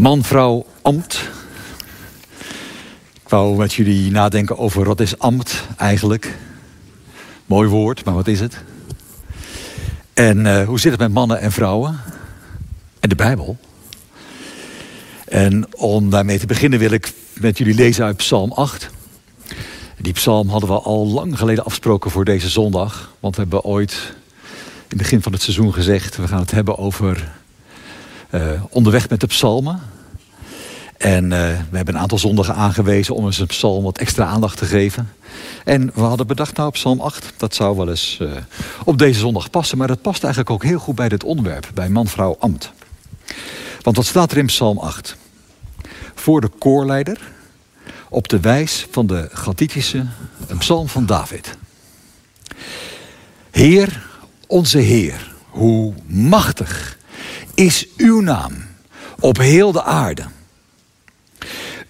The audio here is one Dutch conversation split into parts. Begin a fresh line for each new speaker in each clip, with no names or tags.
Man, vrouw, ambt. Ik wou met jullie nadenken over wat is ambt eigenlijk. Mooi woord, maar wat is het? En uh, hoe zit het met mannen en vrouwen? En de Bijbel. En om daarmee te beginnen wil ik met jullie lezen uit Psalm 8. Die psalm hadden we al lang geleden afgesproken voor deze zondag. Want we hebben ooit in het begin van het seizoen gezegd... we gaan het hebben over onderweg met de psalmen. En uh, we hebben een aantal zondagen aangewezen om eens een psalm wat extra aandacht te geven. En we hadden bedacht, nou, psalm 8, dat zou wel eens uh, op deze zondag passen. Maar dat past eigenlijk ook heel goed bij dit onderwerp, bij man, vrouw, ambt. Want wat staat er in psalm 8? Voor de koorleider, op de wijs van de Gathitische, een psalm van David. Heer, onze Heer, hoe machtig is uw naam op heel de aarde.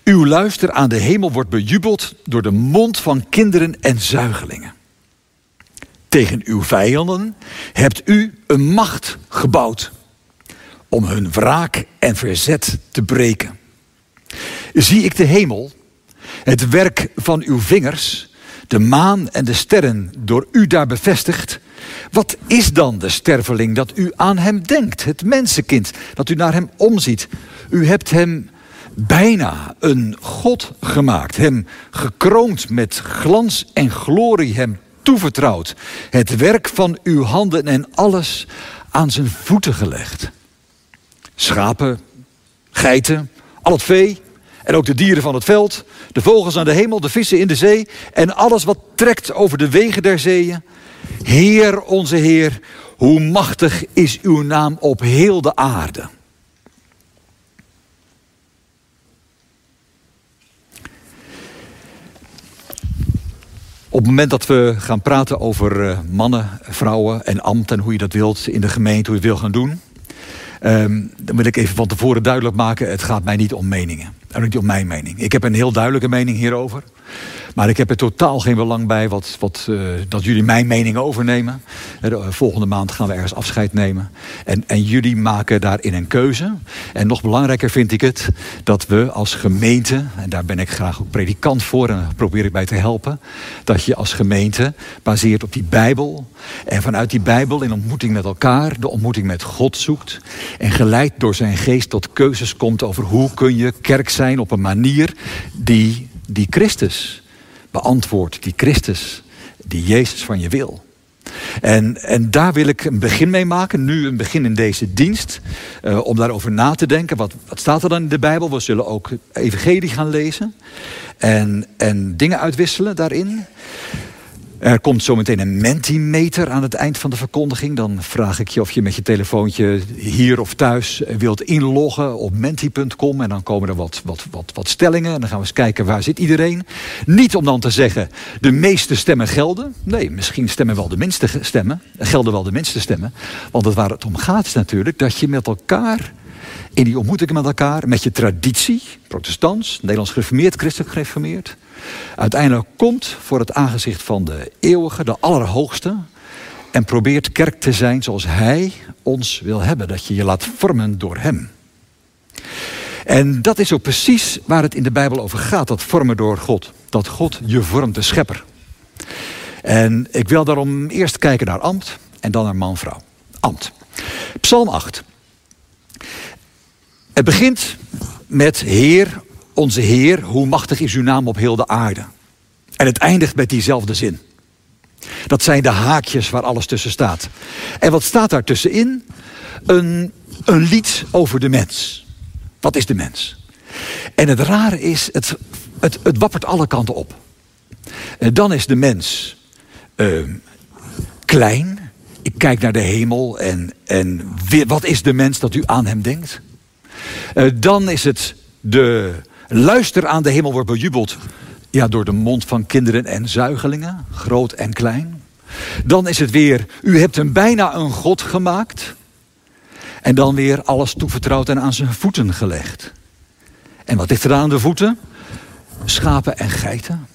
Uw luister aan de hemel wordt bejubeld door de mond van kinderen en zuigelingen. Tegen uw vijanden hebt u een macht gebouwd om hun wraak en verzet te breken. Zie ik de hemel, het werk van uw vingers, de maan en de sterren door u daar bevestigd. Wat is dan de sterveling dat u aan hem denkt, het mensenkind, dat u naar hem omziet? U hebt hem bijna een God gemaakt, hem gekroond met glans en glorie, hem toevertrouwd, het werk van uw handen en alles aan zijn voeten gelegd. Schapen, geiten, al het vee en ook de dieren van het veld, de vogels aan de hemel, de vissen in de zee en alles wat trekt over de wegen der zeeën. Heer onze Heer, hoe machtig is uw naam op heel de aarde. Op het moment dat we gaan praten over uh, mannen, vrouwen en ambt en hoe je dat wilt in de gemeente, hoe je het wil gaan doen, um, dan wil ik even van tevoren duidelijk maken: het gaat mij niet om meningen. En niet om mijn mening. Ik heb een heel duidelijke mening hierover. Maar ik heb er totaal geen belang bij wat, wat, uh, dat jullie mijn mening overnemen. De, volgende maand gaan we ergens afscheid nemen. En, en jullie maken daarin een keuze. En nog belangrijker vind ik het dat we als gemeente, en daar ben ik graag ook predikant voor en probeer ik bij te helpen, dat je als gemeente baseert op die Bijbel. En vanuit die Bijbel in ontmoeting met elkaar, de ontmoeting met God zoekt. En geleid door zijn geest tot keuzes komt over hoe kun je kerk zijn op een manier die, die Christus beantwoord die Christus, die Jezus van je wil. En, en daar wil ik een begin mee maken, nu een begin in deze dienst, uh, om daarover na te denken. Wat, wat staat er dan in de Bijbel? We zullen ook evangelie gaan lezen en, en dingen uitwisselen daarin. Er komt zometeen een Mentimeter aan het eind van de verkondiging. Dan vraag ik je of je met je telefoontje hier of thuis wilt inloggen op menti.com. En dan komen er wat, wat, wat, wat stellingen. En dan gaan we eens kijken waar zit iedereen. Niet om dan te zeggen de meeste stemmen gelden. Nee, misschien stemmen wel de minste stemmen. Gelden wel de minste stemmen. Want het waar het om gaat is natuurlijk dat je met elkaar in die ontmoetingen met elkaar, met je traditie, protestants, Nederlands gereformeerd, christelijk gereformeerd, uiteindelijk komt voor het aangezicht van de eeuwige, de allerhoogste, en probeert kerk te zijn zoals Hij ons wil hebben. Dat je je laat vormen door Hem. En dat is ook precies waar het in de Bijbel over gaat, dat vormen door God. Dat God je vormt, de schepper. En ik wil daarom eerst kijken naar ambt en dan naar man-vrouw. Ambt. Psalm 8. Het begint met Heer, onze Heer, hoe machtig is uw naam op heel de aarde. En het eindigt met diezelfde zin. Dat zijn de haakjes waar alles tussen staat. En wat staat daar tussenin? Een, een lied over de mens. Wat is de mens? En het rare is, het, het, het wappert alle kanten op. En eh, dan is de mens uh, klein. Ik kijk naar de hemel en, en wat is de mens dat u aan hem denkt? Uh, dan is het de luister aan de hemel wordt bejubeld. Ja, door de mond van kinderen en zuigelingen, groot en klein. Dan is het weer, u hebt hem bijna een God gemaakt. En dan weer alles toevertrouwd en aan zijn voeten gelegd. En wat ligt er aan de voeten? Schapen en geiten.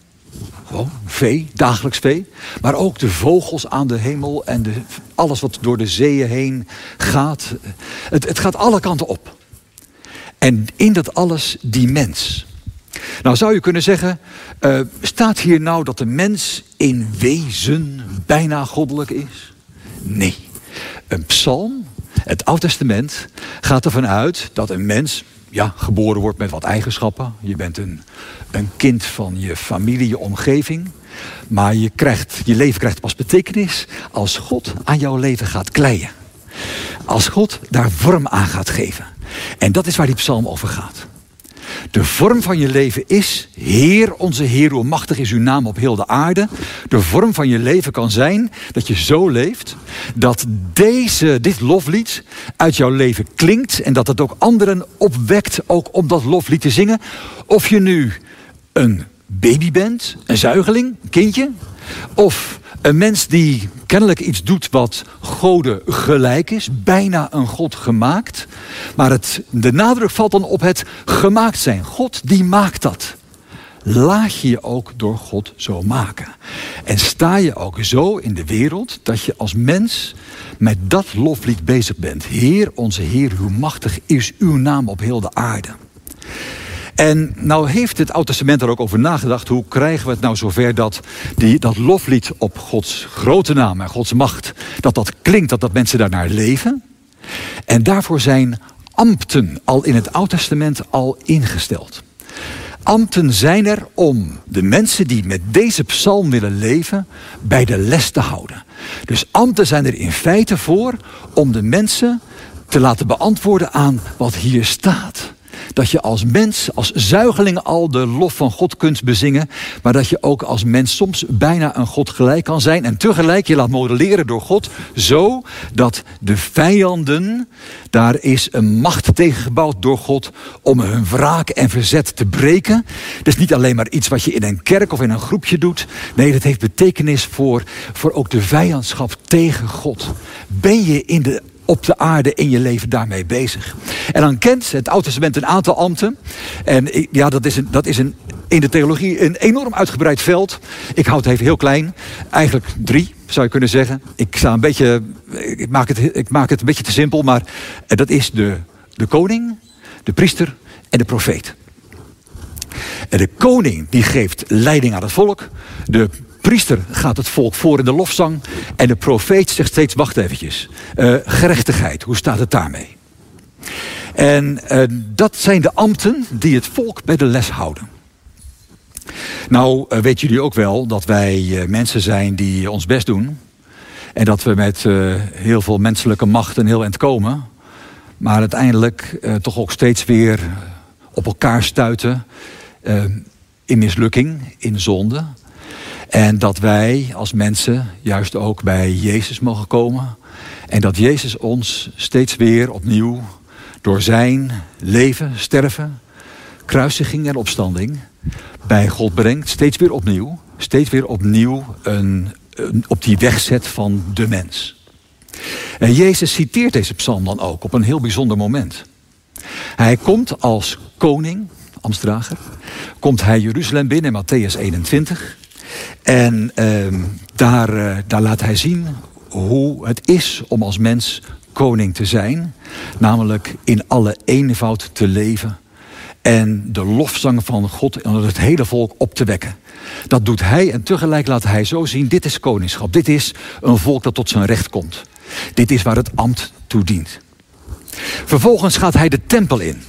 Gewoon vee, dagelijks vee. Maar ook de vogels aan de hemel en de, alles wat door de zeeën heen gaat. Het, het gaat alle kanten op. En in dat alles die mens. Nou zou je kunnen zeggen, uh, staat hier nou dat de mens in wezen bijna goddelijk is? Nee. Een psalm, het Oude Testament, gaat ervan uit dat een mens ja, geboren wordt met wat eigenschappen. Je bent een, een kind van je familie, je omgeving. Maar je, krijgt, je leven krijgt pas betekenis als God aan jouw leven gaat kleien. Als God daar vorm aan gaat geven. En dat is waar die psalm over gaat. De vorm van je leven is, Heer, onze Heer, hoe machtig is uw naam op heel de aarde. De vorm van je leven kan zijn dat je zo leeft dat deze, dit loflied uit jouw leven klinkt en dat het ook anderen opwekt ook om dat loflied te zingen. Of je nu een baby bent, een zuigeling, een kindje, of een mens die kennelijk iets doet wat goden gelijk is, bijna een God gemaakt. Maar het, de nadruk valt dan op het gemaakt zijn. God die maakt dat. Laat je je ook door God zo maken. En sta je ook zo in de wereld dat je als mens met dat loflied bezig bent. Heer, onze Heer, hoe machtig is uw naam op heel de aarde. En nou heeft het Oude Testament er ook over nagedacht. Hoe krijgen we het nou zover dat die, dat loflied op Gods grote naam en Gods macht... dat dat klinkt, dat dat mensen daarnaar leven. En daarvoor zijn ambten al in het Oude Testament al ingesteld. Ambten zijn er om de mensen die met deze psalm willen leven bij de les te houden. Dus ambten zijn er in feite voor om de mensen te laten beantwoorden aan wat hier staat dat je als mens, als zuigeling al de lof van God kunt bezingen. Maar dat je ook als mens soms bijna een God gelijk kan zijn. En tegelijk je laat modelleren door God. Zo dat de vijanden, daar is een macht tegen gebouwd door God. Om hun wraak en verzet te breken. Dat is niet alleen maar iets wat je in een kerk of in een groepje doet. Nee, dat heeft betekenis voor, voor ook de vijandschap tegen God. Ben je in de op de aarde in je leven daarmee bezig. En dan kent het Oude Testament een aantal ambten. En ja, dat is, een, dat is een, in de theologie een enorm uitgebreid veld. Ik houd het even heel klein. Eigenlijk drie, zou je kunnen zeggen. Ik, sta een beetje, ik, maak, het, ik maak het een beetje te simpel. Maar dat is de, de koning, de priester en de profeet. En de koning die geeft leiding aan het volk. De priester gaat het volk voor in de lofzang. En de profeet zegt steeds, wacht eventjes. Uh, gerechtigheid, hoe staat het daarmee? En uh, dat zijn de ambten die het volk bij de les houden. Nou, uh, weten jullie ook wel dat wij mensen zijn die ons best doen. En dat we met heel veel menselijke macht en heel eind komen. Maar uiteindelijk toch ook steeds weer op elkaar stuiten. in mislukking, in zonde. En dat wij als mensen juist ook bij Jezus mogen komen. En dat Jezus ons steeds weer opnieuw door zijn leven, sterven, kruisiging en opstanding bij God brengt. Steeds weer opnieuw. Steeds weer opnieuw een, op die weg zet van de mens. En Jezus citeert deze psalm dan ook op een heel bijzonder moment. Hij komt als koning, Amstdrager, komt hij Jeruzalem binnen in Matthäus 21. En ehm, daar, uh, daar laat hij zien hoe het is om als mens koning te zijn. Namelijk in alle eenvoud te leven. En de lofzang van God en het hele volk op te wekken. Dat doet hij en tegelijk laat hij zo zien, dit is koningschap. Dit is een volk dat tot zijn recht komt. Dit is waar het ambt toe dient. Vervolgens gaat hij de tempel in.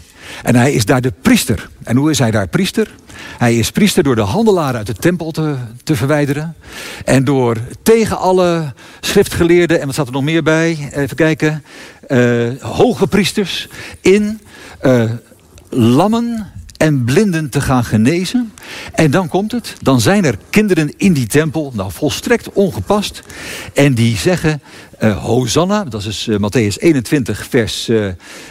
En hij is daar de priester. En hoe is hij daar priester? Hij is priester door de handelaren uit de tempel te, te verwijderen. En door tegen alle schriftgeleerden, en wat staat er nog meer bij? Even kijken. Uh, hoge priesters in uh, lammen en blinden te gaan genezen. En dan komt het, dan zijn er kinderen in die tempel, nou volstrekt ongepast. En die zeggen, uh, Hosanna, dat is uh, Matthäus 21, vers, uh,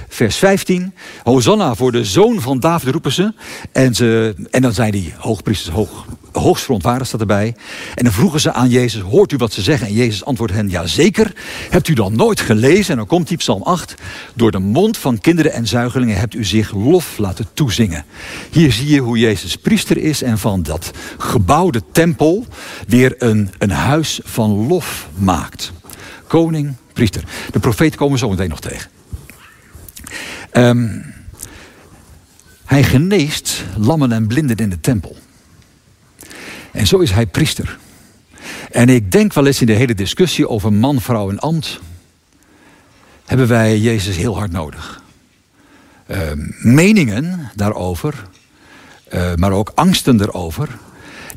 vers 15. Hosanna voor de zoon van David roepen ze. En, ze, en dan zijn die hoogpriesters hoog, hoogst erbij. En dan vroegen ze aan Jezus, hoort u wat ze zeggen? En Jezus antwoordde hen, ja zeker. Hebt u dan nooit gelezen? En dan komt die psalm 8. Door de mond van kinderen en zuigelingen hebt u zich lof laten toezingen. Hier zie je hoe Jezus priester is en van dat gebouwde tempel weer een, een huis van lof maakt. Koning, priester. De profeet komen we zo meteen nog tegen. Um, Hij geneest lammen en blinden in de tempel. En zo is hij priester. En ik denk wel eens in de hele discussie over man, vrouw en ambt, hebben wij Jezus heel hard nodig. Uh, meningen daarover, uh, maar ook angsten erover,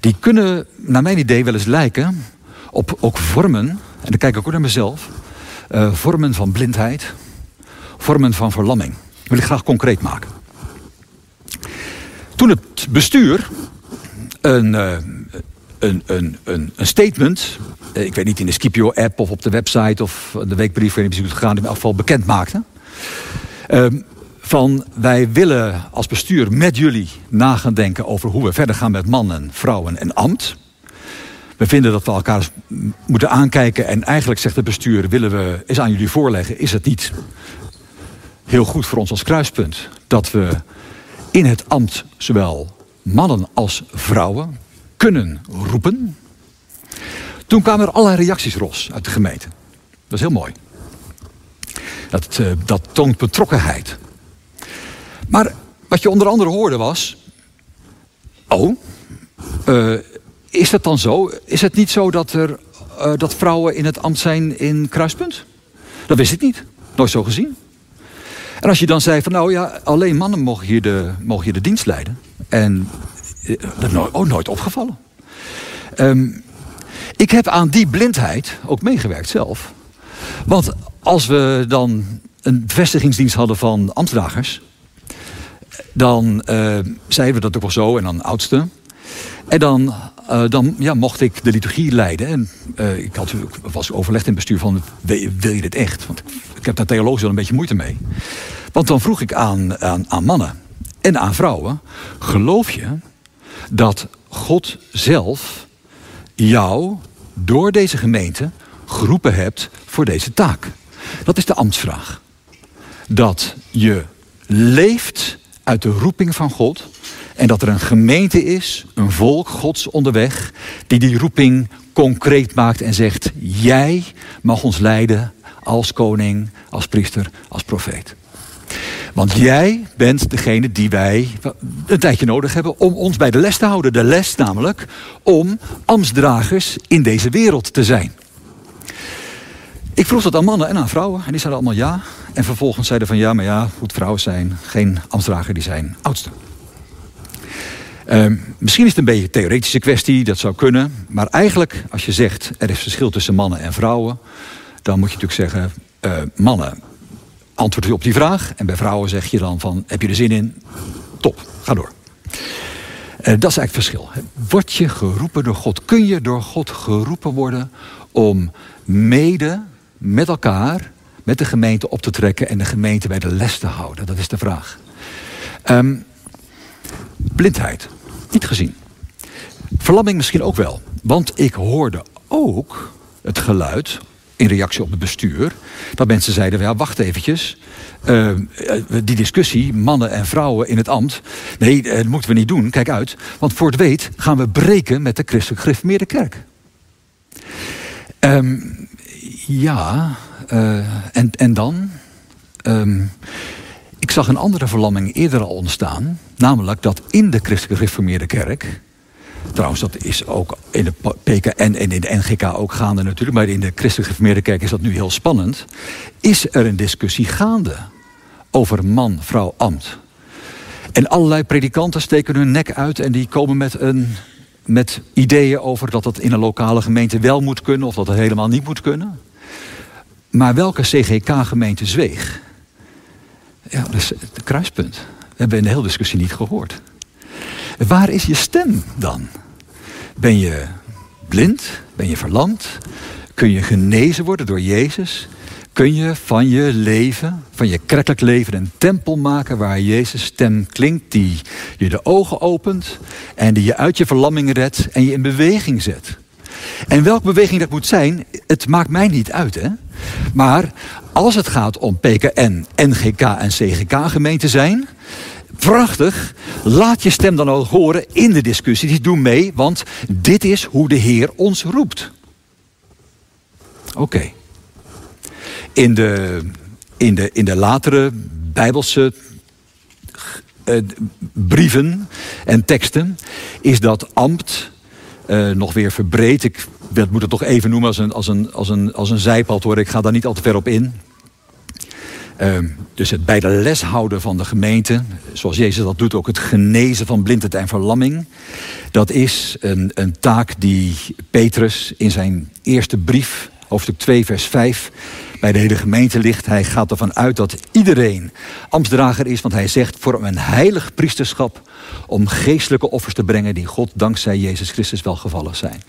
die kunnen naar mijn idee wel eens lijken op ook vormen, en dan kijk ik ook naar mezelf, uh, vormen van blindheid, vormen van verlamming. Dat wil ik graag concreet maken. Toen het bestuur een, uh, een, een, een, statement, uh, ik weet niet in de Scipio-app of op de website of de weekbrief waarin het gegaan, in elk geval bekend maakte. Uh, van wij willen als bestuur met jullie na gaan denken over hoe we verder gaan met mannen, vrouwen en ambt. We vinden dat we elkaar moeten aankijken en eigenlijk zegt het bestuur, willen we eens aan jullie voorleggen, is het niet heel goed voor ons als kruispunt dat we in het ambt zowel mannen als vrouwen kunnen roepen. Toen kwamen er allerlei reacties los uit de gemeente. Dat is heel mooi. Dat, uh, dat toont betrokkenheid. Maar wat je onder andere hoorde was... Oh, uh, is dat dan zo? Is het niet zo dat, er, uh, dat vrouwen in het ambt zijn in Kruispunt? Dat wist ik niet. Nooit zo gezien. En als je dan zei van nou ja, alleen mannen mogen hier de, mogen hier de dienst leiden. En dat is nooit, oh, nooit opgevallen. Um, ik heb aan die blindheid ook meegewerkt zelf. Want als we dan een vestigingsdienst hadden van ambtsdragers... dan uh, zeiden we dat ook wel zo, en dan oudste. En dan, uh, dan ja, mocht ik de liturgie leiden. En uh, ik had, was overlegd in het bestuur van, wil, wil je dit echt? Want ik heb daar theologisch wel een beetje moeite mee. Want dan vroeg ik aan, aan, aan mannen en aan vrouwen... geloof je dat God zelf jou door deze gemeente geroepen hebt voor deze taak? Dat is de ambtsvraag. Dat je leeft uit de roeping van God... en dat er een gemeente is, een volk Gods onderweg... die die roeping concreet maakt en zegt... jij mag ons leiden als koning, als priester, als profeet. Want jij bent degene die wij een tijdje nodig hebben om ons bij de les te houden. De les namelijk om ambtsdragers in deze wereld te zijn. Ik vroeg dat aan mannen en aan vrouwen en die zeiden allemaal ja. En vervolgens zeiden van ja, maar ja, goed, vrouwen zijn geen ambtsdrager, die zijn oudste. Uh, misschien is het een beetje een theoretische kwestie, dat zou kunnen. Maar eigenlijk, als je zegt er is verschil tussen mannen en vrouwen, dan moet je natuurlijk zeggen, uh, mannen antwoord je op die vraag. En bij vrouwen zeg je dan van, heb je er zin in? Top, ga door. Uh, dat is eigenlijk het verschil. Word je geroepen door God? Kun je door God geroepen worden om mede met elkaar, met de gemeente op te trekken en de gemeente bij de les te houden? Dat is de vraag. Um, blindheid, niet gezien. Verlamming misschien ook wel. Want ik hoorde ook het geluid in reactie op het bestuur. Dat mensen zeiden, ja, wacht eventjes. Uh, die discussie, mannen en vrouwen in het ambt. Nee, dat moeten we niet doen. Kijk uit. Want voor het weet gaan we breken met de christelijk gereformeerde kerk. Um, ja, en, en dan? Um, ik zag een andere verlamming eerder al ontstaan. Namelijk dat in de christelijk gereformeerde kerk Trouwens, dat is ook in de PKN en in de NGK ook gaande natuurlijk. Maar in de christelijk gereformeerde kerk is dat nu heel spannend. Is er een discussie gaande over man, vrouw, ambt? En allerlei predikanten steken hun nek uit en die komen met, een, met ideeën over dat dat in een lokale gemeente wel moet kunnen of dat het helemaal niet moet kunnen. Maar welke CGK-gemeente zweeg? Ja, dat is het kruispunt. We hebben in de hele discussie niet gehoord. Waar is je stem dan? Ben je blind? Ben je verlamd? Kun je genezen worden door Jezus? Kun je van je leven, van je kerkelijk leven, een tempel maken waar Jezus stem klinkt, die je de ogen opent en die je uit je verlamming redt en je in beweging zet? En welke beweging dat moet zijn, het maakt mij niet uit. Hè? Maar als het gaat om PKN, NGK en CGK gemeenten zijn, Prachtig. Laat je stem dan ook horen in de discussie. Doe mee, want dit is hoe de Heer ons roept. Oké. In, de, in, de, in de latere Bijbelse brieven en teksten, is dat ambt nog weer verbreed. Ik moet het toch even noemen als een, als een, als een, als een zijpad hoor. Ik ga daar niet al te ver op in. Ehm, dus het bij de les houden van de gemeente, zoals Jezus dat doet, ook het genezen van blindheid en verlamming. Dat is een, een taak die Petrus in zijn eerste brief, hoofdstuk 2, vers 5, bij de hele gemeente ligt. Hij gaat ervan uit dat iedereen ambtsdrager is, want hij zegt voor een heilig priesterschap om geestelijke offers te brengen die God dankzij Jezus Christus welgevallig zijn.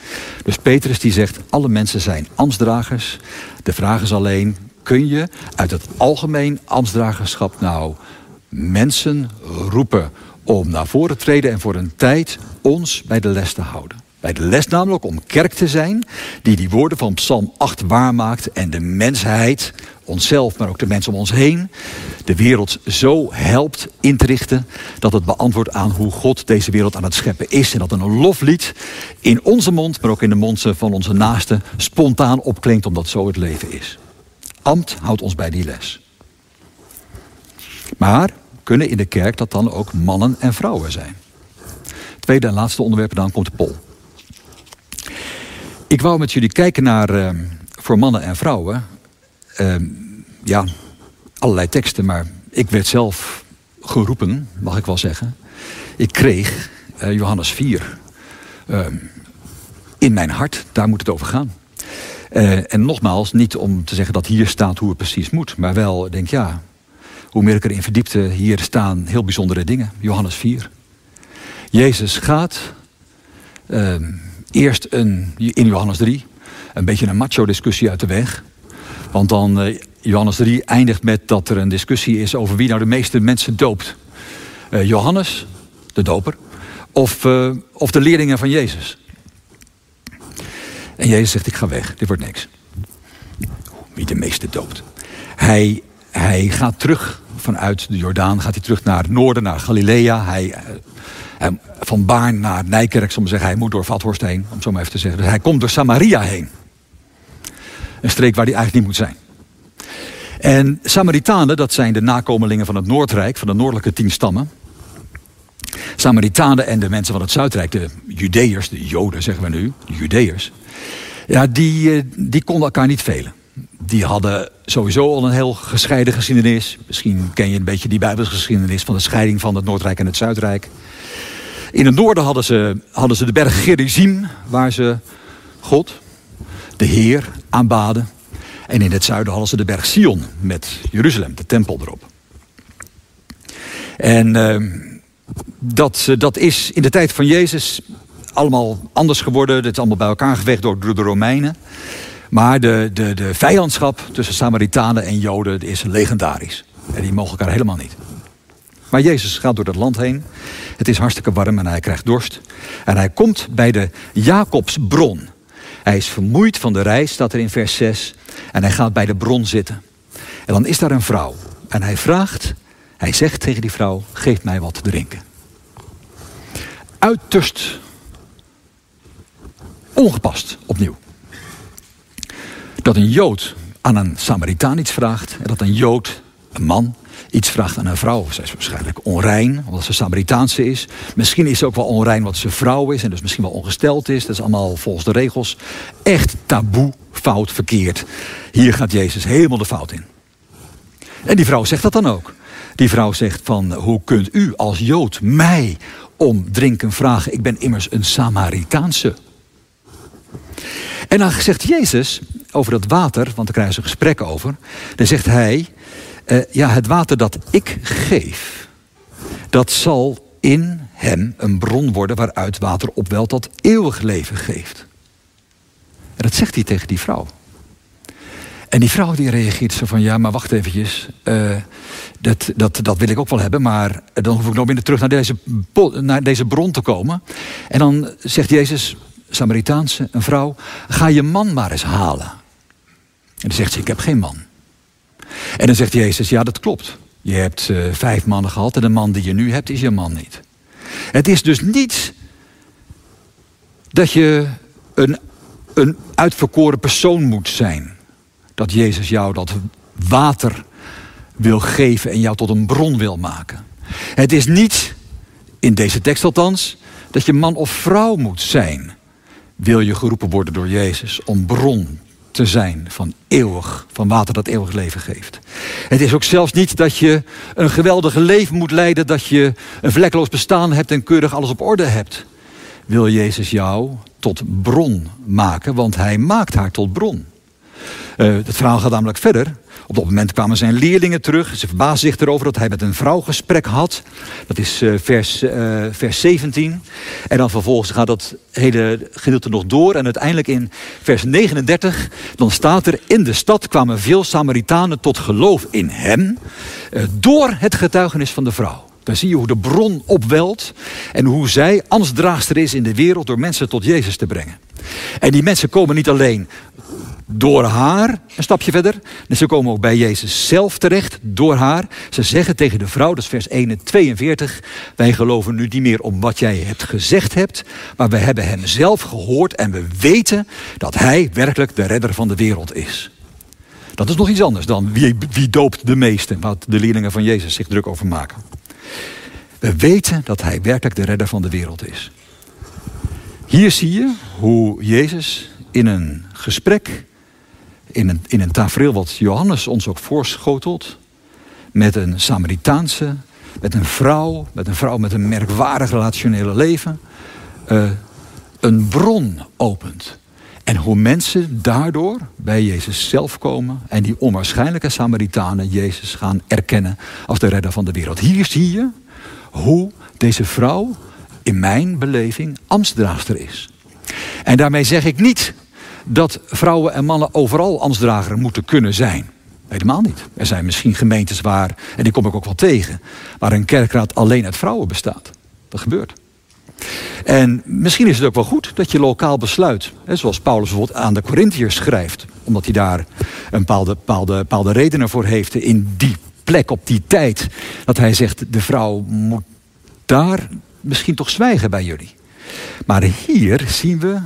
Dus Petrus die zegt, alle mensen zijn ambtsdragers. De vraag is alleen, kun je uit het algemeen ambtsdragerschap nou mensen roepen om naar voren te treden en voor een tijd ons bij de les te houden. Bij de les namelijk om kerk te zijn die die woorden van Psalm 8 waarmaakt en de mensheid, onszelf, maar ook de mensen om ons heen, de wereld zo helpt in te richten dat het beantwoordt aan hoe God deze wereld aan het scheppen is. En dat een loflied in onze mond, maar ook in de mond van onze naasten spontaan opklinkt omdat zo het leven is. Ambt houdt ons bij die les. Maar kunnen in de kerk dat dan ook mannen en vrouwen zijn? Tweede en laatste onderwerp, dan komt de pol. Ik wou met jullie kijken naar uh, voor mannen en vrouwen. Uh, ja, allerlei teksten, maar ik werd zelf geroepen, mag ik wel zeggen. Ik kreeg uh, Johannes 4 ehm, in mijn hart, daar moet het over gaan. Uh, en nogmaals, niet om te zeggen dat hier staat hoe het precies moet, maar wel, denk ja, hoe meer ik erin verdiepte, hier staan heel bijzondere dingen. Johannes 4. Jezus gaat eerst een, in Johannes 3 een beetje een macho-discussie uit de weg. Want dan, uh, Johannes 3 eindigt met dat er een discussie is over wie nou de meeste mensen doopt. Uh, Johannes, de doper, of, uh, of de leerlingen van Jezus. En Jezus zegt, ik ga weg, dit wordt niks. Wie de meeste doopt. Hij, hij gaat terug vanuit de Jordaan, gaat hij terug naar het noorden, naar Galilea. Hij, van Baarn naar Nijkerk, zal zeggen, hij moet door Vathorst heen, om zo maar even te zeggen. Dus hij komt door Samaria heen. Een streek waar hij eigenlijk niet moet zijn. En Samaritanen, dat zijn de nakomelingen van het Noordrijk, van de noordelijke tien stammen. Samaritanen en de mensen van het Zuidrijk, de Judeërs, de Joden zeggen we nu, de Judeërs. Ja, die, eh, die konden elkaar niet velen. Die hadden sowieso al een heel gescheiden geschiedenis. Misschien ken je een beetje die Bijbelse geschiedenis van de scheiding van het Noordrijk en het Zuidrijk. In het noorden hadden ze, hadden ze de berg Gerizim, waar ze God, de Heer, aanbaden. En in het zuiden hadden ze de berg Sion met Jeruzalem, de tempel erop. En uh, dat, dat is in de tijd van Jezus allemaal anders geworden. Het is allemaal bij elkaar gevecht door de Romeinen. Maar de, de, de vijandschap tussen Samaritanen en Joden is legendarisch. En die mogen elkaar helemaal niet. Maar Jezus gaat door dat land heen. Het is hartstikke warm en hij krijgt dorst. En hij komt bij de Jacobsbron. Hij is vermoeid van de reis, staat er in vers 6. En hij gaat bij de bron zitten. En dan is daar een vrouw. En hij vraagt, hij zegt tegen die vrouw, geef mij wat te drinken. Uiterst ongepast, opnieuw. Dat een Jood aan een Samaritaan iets vraagt. En dat een Jood, een man, iets vraagt aan een vrouw. Zij is waarschijnlijk onrein, omdat ze Samaritaanse is. Misschien is ze ook wel onrein, omdat ze vrouw is en dus misschien wel ongesteld is. Dat is allemaal volgens de regels. Echt taboe, fout, verkeerd. Hier gaat Jezus helemaal de fout in. En die vrouw zegt dat dan ook. Die vrouw zegt van, hoe kunt u als Jood mij om drinken vragen? Ik ben immers een Samaritaanse. En dan zegt Jezus over dat water, want daar krijgen ze gesprekken over. Dan zegt hij, uh, ja, het water dat ik geef, dat zal in hem een bron worden waaruit water opwelt dat eeuwig leven geeft. En dat zegt hij tegen die vrouw. En die vrouw die reageert zo van, ja, maar wacht eventjes. Uh, dat, dat, dat wil ik ook wel hebben, maar dan hoef ik nog minder terug naar deze, naar deze bron te komen. En dan zegt Jezus, Samaritaanse, een vrouw, ga je man maar eens halen. En dan zegt ze, ik heb geen man. En dan zegt Jezus, ja dat klopt. Je hebt uh, vijf mannen gehad en de man die je nu hebt is je man niet. Het is dus niet dat je een, een uitverkoren persoon moet zijn. Dat Jezus jou dat water wil geven en jou tot een bron wil maken. Het is niet, in deze tekst althans, dat je man of vrouw moet zijn. Wil je geroepen worden door Jezus om bron te zijn van eeuwig, van water dat eeuwig leven geeft. Het is ook zelfs niet dat je een geweldig leven moet leiden, dat je een vlekloos bestaan hebt en keurig alles op orde hebt. Wil Jezus jou tot bron maken, want hij maakt haar tot bron. Uh, het verhaal gaat namelijk verder. Op dat moment kwamen zijn leerlingen terug. Ze verbaasden zich erover dat hij met een vrouw gesprek had. Dat is uh, vers, uh, vers 17. En dan vervolgens gaat dat hele gedeelte nog door. En uiteindelijk in vers 39, dan staat er... In de stad kwamen veel Samaritanen tot geloof in hem... Uh, door het getuigenis van de vrouw. Dan zie je hoe de bron opwelt en hoe zij ambtsdraagster is in de wereld door mensen tot Jezus te brengen. En die mensen komen niet alleen door haar, een stapje verder. En ze komen ook bij Jezus zelf terecht, door haar. Ze zeggen tegen de vrouw, dat is vers 1 42... wij geloven nu niet meer om wat jij hebt gezegd hebt... maar we hebben hem zelf gehoord en we weten dat hij werkelijk de redder van de wereld is. Dat is nog iets anders dan wie, wie doopt de meesten... wat de leerlingen van Jezus zich druk over maken. We weten dat hij werkelijk de redder van de wereld is. Hier zie je hoe Jezus in een gesprek in een, in een tafereel wat Johannes ons ook voorschotelt. Met een Samaritaanse, met een vrouw, met een vrouw met een merkwaardig relationele leven. Uh, een bron opent. En hoe mensen daardoor bij Jezus zelf komen en die onwaarschijnlijke Samaritanen Jezus gaan erkennen als de redder van de wereld. Hier zie je hoe deze vrouw in mijn beleving ambtsdraagster is. En daarmee zeg ik niet dat vrouwen en mannen overal ambtsdrager moeten kunnen zijn. Helemaal niet. Er zijn misschien gemeentes waar, en die kom ik ook wel tegen, waar een kerkraad alleen uit vrouwen bestaat. Dat gebeurt. En misschien is het ook wel goed dat je lokaal besluit. Hè, zoals Paulus bijvoorbeeld aan de Corinthiërs schrijft. Omdat hij daar een bepaalde, bepaalde, bepaalde redenen voor heeft in die plek, op die tijd. Dat hij zegt, de vrouw moet daar misschien toch zwijgen bij jullie. Maar hier zien we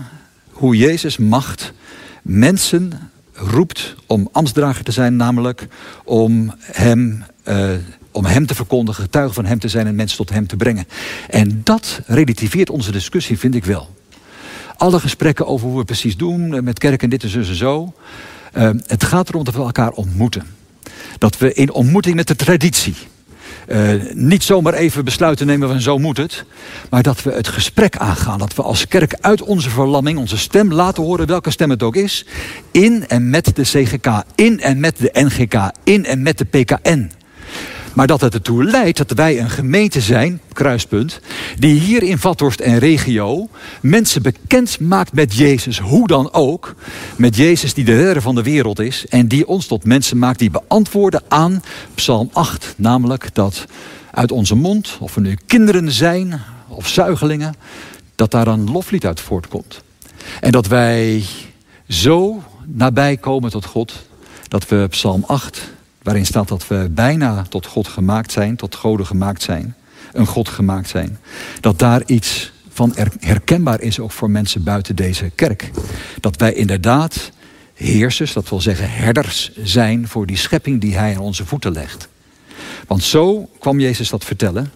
hoe Jezus macht mensen roept om ambtsdrager te zijn, namelijk om hem, uh, om hem te verkondigen, getuige van hem te zijn en mensen tot hem te brengen. En dat relativeert onze discussie, vind ik wel. Alle gesprekken over hoe we precies doen, eh, met kerk en dit en zo en zo. Uh, het gaat erom dat we elkaar ontmoeten. Dat we in ontmoeting met de traditie, uh, niet zomaar even besluiten nemen van zo moet het. Maar dat we het gesprek aangaan. Dat we als kerk uit onze verlamming onze stem laten horen, welke stem het ook is. In en met de CGK, in en met de NGK, in en met de PKN. Maar dat het ertoe leidt dat wij een gemeente zijn, kruispunt, die hier in Vathorst en regio mensen bekend maakt met Jezus, hoe dan ook. Met Jezus die de redder van de wereld is en die ons tot mensen maakt die beantwoorden aan Psalm 8. Namelijk dat uit onze mond, of we nu kinderen zijn of zuigelingen, dat daar een loflied uit voortkomt. En dat wij zo nabij komen tot God, dat we Psalm 8 waarin staat dat we bijna tot God gemaakt zijn, tot goden gemaakt zijn, een God gemaakt zijn. Dat daar iets van herkenbaar is ook voor mensen buiten deze kerk. Dat wij inderdaad heersers, dat wil zeggen herders zijn voor die schepping die hij aan onze voeten legt. Want zo kwam Jezus dat vertellen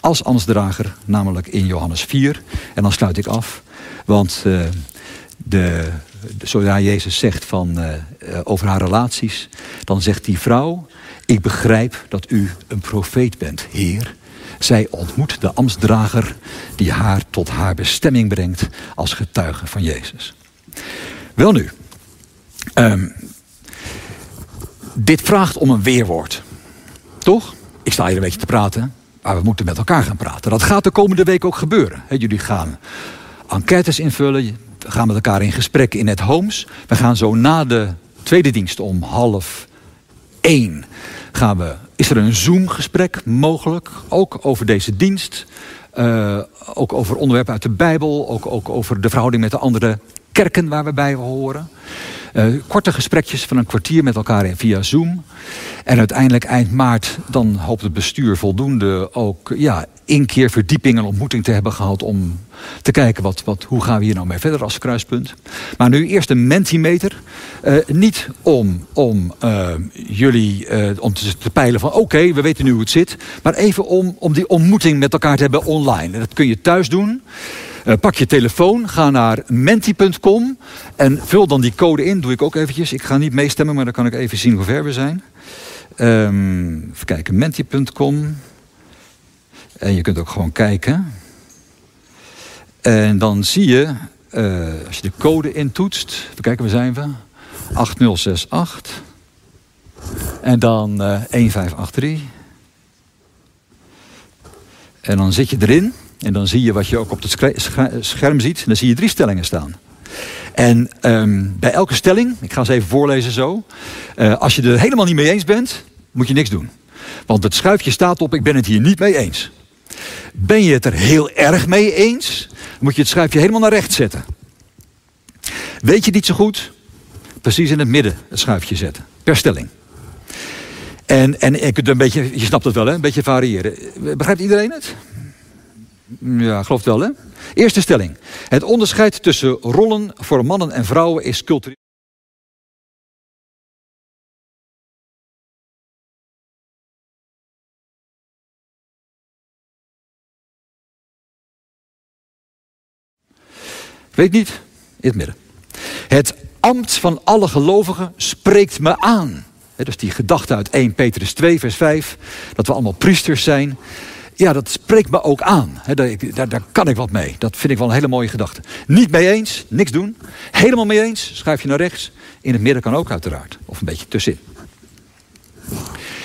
als ambtsdrager, namelijk in Johannes 4. En dan sluit ik af, want uh, de zodra Jezus zegt van, uh, over haar relaties, dan zegt die vrouw, ik begrijp dat u een profeet bent, Heer. Zij ontmoet de ambtsdrager die haar tot haar bestemming brengt als getuige van Jezus. Wel nu, um, dit vraagt om een weerwoord. Toch? Ik sta hier een beetje te praten, maar we moeten met elkaar gaan praten. Dat gaat de komende week ook gebeuren. jullie gaan enquêtes invullen, gaan met elkaar in gesprek in het Homes. We gaan zo na de tweede dienst om half één gaan we, is er een Zoom-gesprek mogelijk, ook over deze dienst. Uh, ook over onderwerpen uit de Bijbel, ook, ook over de verhouding met de andere kerken waar we bij horen. Korte gesprekjes van een kwartier met elkaar via Zoom. En uiteindelijk eind maart dan hoopt het bestuur voldoende ook ja, keer verdieping en ontmoeting te hebben gehad om te kijken wat, wat, hoe gaan we hier nou mee verder als kruispunt. Maar nu eerst een Mentimeter. Uh, niet om, om uh, jullie om te, te, peilen van oké, we weten nu hoe het zit. Maar even om, om die ontmoeting met elkaar te hebben online. En dat kun je thuis doen. Pak je telefoon, ga naar menti.com en vul dan die code in. Doe ik ook eventjes. Ik ga niet meestemmen, maar dan kan ik even zien hoe ver we zijn. Um, even kijken, menti.com. En je kunt ook gewoon kijken. En dan zie je, uh, als je de code intoetst, even kijken, waar zijn we? 8068. En dan uh, eh, 1583. En dan zit je erin. En dan zie je wat je ook op het scherm ziet. Dan zie je drie stellingen staan. En um, bij elke stelling, ik ga ze even voorlezen zo. Uh, als je er helemaal niet mee eens bent, moet je niks doen. Want het schuifje staat op, ik ben het hier niet mee eens. Ben je het er heel erg mee eens, moet je het schuifje helemaal naar rechts zetten. Weet je niet zo goed? Precies in het midden het schuifje zetten. Per stelling. En, en je kunt een beetje, je snapt het wel, hè? een beetje variëren. Begrijpt iedereen het? Ja, geloof het wel, hè? Eerste stelling. Het onderscheid tussen rollen voor mannen en vrouwen is cultureel. Weet niet, in het midden. Het ambt van alle gelovigen spreekt me aan. He, dus die gedachte uit 1 Petrus 2, vers 5, dat we allemaal priesters zijn. Ja, dat spreekt me ook aan. daar, daar, daar, kan ik wat mee. Dat vind ik wel een hele mooie gedachte. Niet mee eens, niks doen. Helemaal mee eens, schuif je naar rechts. In het midden kan ook uiteraard. Of een beetje tussenin.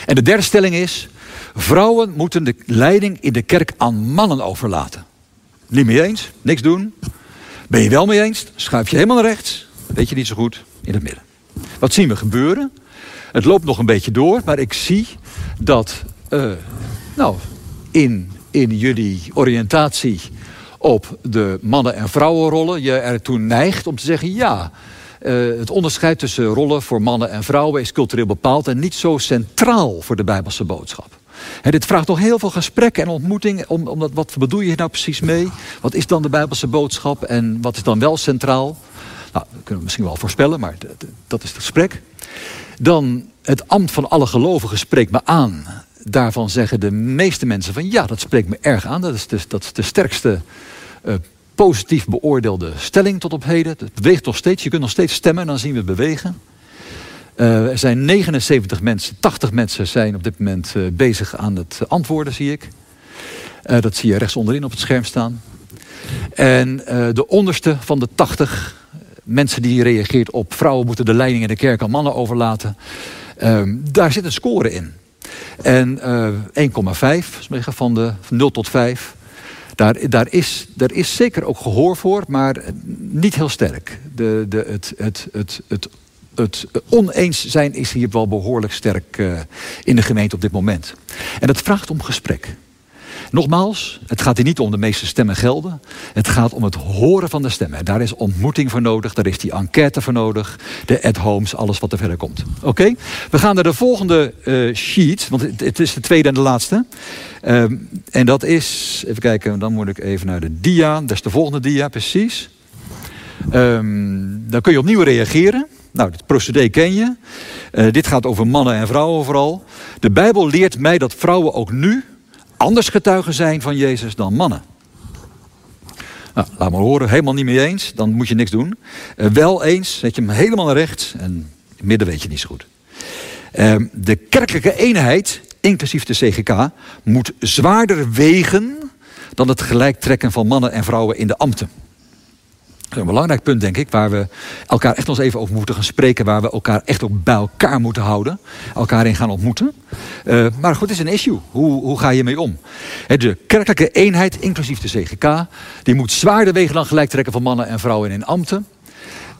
En de derde stelling is... vrouwen moeten de leiding in de kerk aan mannen overlaten. Niet mee eens, niks doen. Ben je wel mee eens? Schuif je helemaal naar rechts. Weet je niet zo goed in het midden. Wat zien we gebeuren? Het loopt nog een beetje door, maar ik zie dat uh, nou, in, in jullie oriëntatie op de mannen- en vrouwenrollen je ertoe neigt om te zeggen: ja, uh, het onderscheid tussen rollen voor mannen en vrouwen is cultureel bepaald en niet zo centraal voor de Bijbelse boodschap. Dit vraagt toch heel veel gesprekken en ontmoeting. Om, omdat, wat bedoel je hier nou precies mee? Wat is dan de Bijbelse boodschap en wat is dan wel centraal? Nou, dat kunnen we misschien wel voorspellen, maar dat is het gesprek. Dan het ambt van alle gelovigen spreekt me aan. Daarvan zeggen de meeste mensen van ja, dat spreekt me erg aan. Dat is de, dat is de sterkste uh, positief beoordeelde stelling tot op heden. Het beweegt nog steeds. Je kunt nog steeds stemmen en dan zien we bewegen. Uh, er zijn 79 mensen, 80 mensen zijn op dit moment uh, bezig aan het antwoorden, zie ik. Dat zie je rechts onderin op het scherm staan. En de onderste van de 80 mensen die reageert op vrouwen moeten de leiding in de kerk aan mannen overlaten. Ehm, daar zit een score in. En 1,5 van de van 0 tot 5. Daar, daar, is, daar is zeker ook gehoor voor, maar niet heel sterk. De, de, het, het, het, het het oneens zijn is hier wel behoorlijk sterk uh, in de gemeente op dit moment. En dat vraagt om gesprek. Nogmaals, het gaat hier niet om de meeste stemmen gelden. Het gaat om het horen van de stemmen. Daar is ontmoeting voor nodig, daar is die enquête voor nodig. De at-homes, alles wat er verder komt. Oké, we gaan naar de volgende uh, sheet, want het, is de tweede en de laatste. Um, en dat is, even kijken, dan moet ik even naar de dia. Dat is de volgende dia, precies. Um, dan kun je opnieuw reageren. Nou, het procedé ken je. Uh, dit gaat over mannen en vrouwen vooral. De Bijbel leert mij dat vrouwen ook nu anders getuigen zijn van Jezus dan mannen. Nou, laat maar horen, helemaal niet mee eens, dan moet je niks doen. Uh, wel eens, zet je hem helemaal naar en het midden weet je niet zo goed. Uh, de kerkelijke eenheid, inclusief de CGK, moet zwaarder wegen dan het gelijktrekken van mannen en vrouwen in de ambten een belangrijk punt, denk ik, waar we elkaar echt eens even over moeten gaan spreken. Waar we elkaar echt ook bij elkaar moeten houden. Elkaar in gaan ontmoeten. Uh, maar goed, het is een issue. Hoe, hoe ga je mee om? de kerkelijke eenheid, inclusief de CGK, die moet zwaarder wegen dan gelijk trekken van mannen en vrouwen in ambten.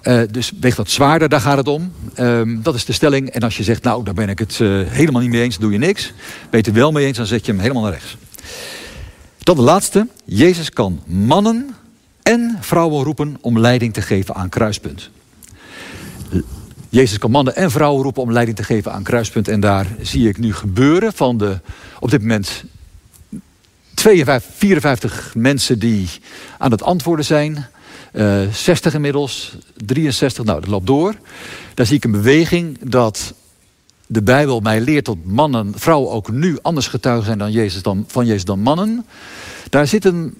Uh, dus weegt dat zwaarder, daar gaat het om. Uh, dat is de stelling. En als je zegt, nou, daar ben ik het uh, helemaal niet mee eens, doe je niks. Ben je het wel mee eens, dan zet je hem helemaal naar rechts. Dan de laatste. Jezus kan mannen en vrouwen roepen om leiding te geven aan kruispunt. Jezus kan mannen en vrouwen roepen om leiding te geven aan kruispunt. En daar zie ik nu gebeuren van de op dit moment 52, 54 mensen die aan het antwoorden zijn. Uh, eh, 60 inmiddels, 63, nou dat loopt door. Daar zie ik een beweging dat de Bijbel mij leert dat mannen, vrouwen ook nu anders getuigen zijn dan Jezus dan, van Jezus dan mannen. Daar zit een,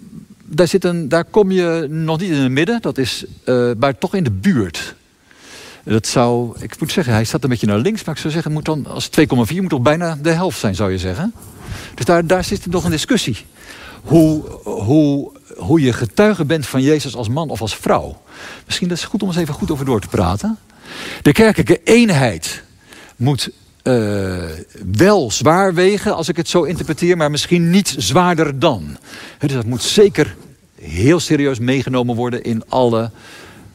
daar, zit een, daar kom je nog niet in het midden, dat is, uh, maar toch in de buurt. Dat zou, ik moet zeggen, hij staat een beetje naar links, maar ik zou zeggen, moet dan, als 2,4 moet toch bijna de helft zijn, zou je zeggen. Dus daar, daar zit nog een discussie. Hoe, hoe, hoe je getuige bent van Jezus als man of als vrouw. Misschien is het goed om eens even goed over door te praten. De kerkelijke eenheid moet uh, wel zwaar wegen, als ik het zo interpreteer, maar misschien niet zwaarder dan. Dus dat moet zeker heel serieus meegenomen worden in alle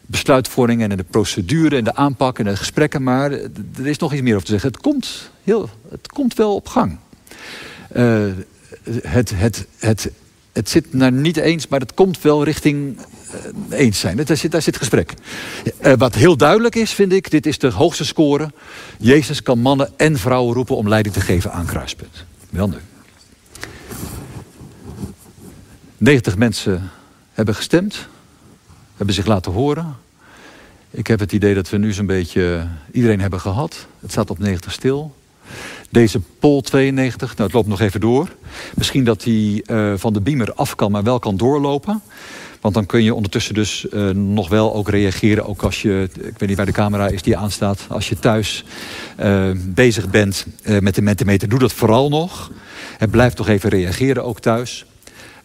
besluitvorming en in de procedure en de aanpak en de gesprekken. Maar er is nog iets meer over te zeggen. Het komt, heel, het komt wel op gang. Uh, het, het, het, het zit naar niet eens, maar het komt wel richting uh, eens zijn. Daar zit, daar zit gesprek. Uh, wat heel duidelijk is, vind ik, dit is de hoogste score. Jezus kan mannen en vrouwen roepen om leiding te geven aan kruispunt. Wel nu. 90 mensen hebben gestemd hebben zich laten horen. Ik heb het idee dat we nu zo'n beetje iedereen hebben gehad. Het staat op 90 stil. Deze pol 92, nou het loopt nog even door. Misschien dat die uh, van de beamer af kan, maar wel kan doorlopen. Want dan kun je ondertussen dus uh, nog wel ook reageren. Ook als je, ik weet niet waar de camera is die aanstaat. Als je thuis uh, bezig bent met de mentimeter, doe dat vooral nog. En blijf toch even reageren ook thuis.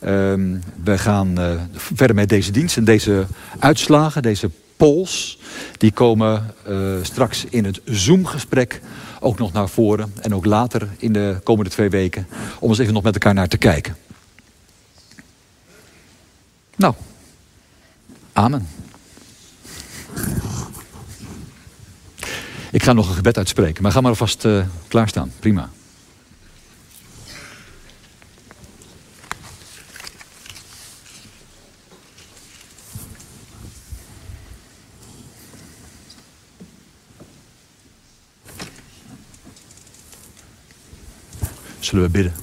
Um, we gaan verder met deze dienst en deze uitslagen, deze polls. Die komen straks in het Zoom-gesprek ook nog naar voren. En ook later in de komende twee weken. Om eens even nog met elkaar naar te kijken. Nou, amen. Ik ga nog een gebed uitspreken, maar ga maar alvast uh, klaarstaan. Prima. Zullen we bidden?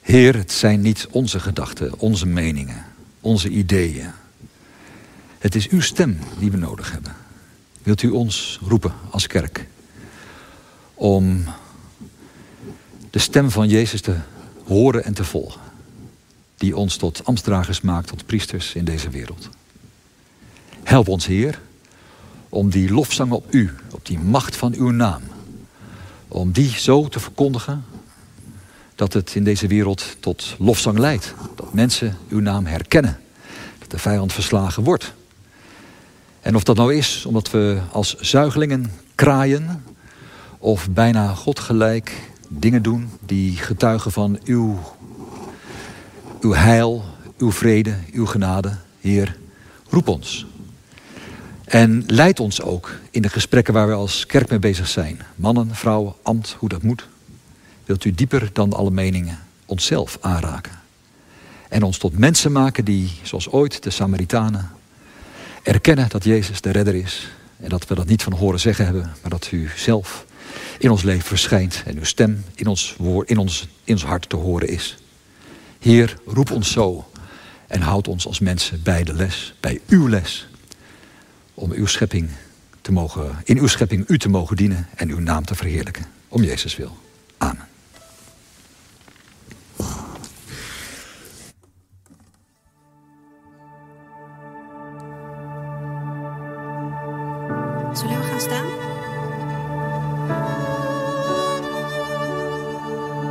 Heer, het zijn niet onze gedachten, onze meningen, onze ideeën. Het is uw stem die we nodig hebben. Wilt u ons roepen als kerk om de stem van Jezus te horen en te volgen, die ons tot ambtsdragers maakt, tot priesters in deze wereld. Help ons, Heer, om die lofzang op u, op die macht van uw naam, om die zo te verkondigen dat het in deze wereld tot lofzang leidt. Dat mensen uw naam herkennen, dat de vijand verslagen wordt. En of dat nou is omdat we als zuigelingen kraaien of bijna godgelijk dingen doen die getuigen van uw, uw heil, uw vrede, uw genade. Heer, roep ons. En leid ons ook in de gesprekken waar we als kerk mee bezig zijn. Mannen, vrouwen, ambt, hoe dat moet. Wilt u dieper dan alle meningen onszelf aanraken. En ons tot mensen maken die, zoals ooit de Samaritanen, erkennen dat Jezus de redder is. En dat we dat niet van horen zeggen hebben, maar dat u zelf in ons leven verschijnt. En uw stem in ons, woord, in ons, in ons hart te horen is. Heer, roep ons zo en houd ons als mensen bij de les, bij uw les om uw schepping te mogen, in uw schepping u te mogen dienen en uw naam te verheerlijken. Om Jezus wil. Amen.